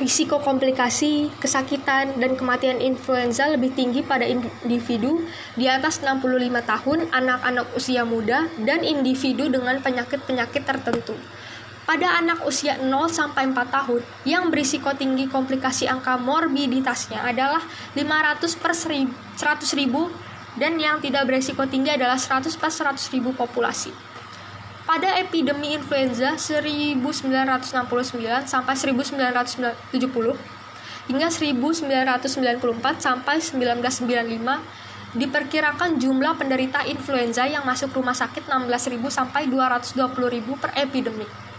risiko komplikasi, kesakitan, dan kematian influenza lebih tinggi pada individu di atas 65 tahun, anak-anak usia muda, dan individu dengan penyakit-penyakit tertentu. Pada anak usia 0 sampai 4 tahun, yang berisiko tinggi komplikasi angka morbiditasnya adalah 500 per 100 ribu dan yang tidak berisiko tinggi adalah 100 per 100 ribu populasi. Pada epidemi influenza 1969 sampai 1970 hingga 1994 sampai 1995 diperkirakan jumlah penderita influenza yang masuk rumah sakit 16.000 sampai 220.000 per epidemi.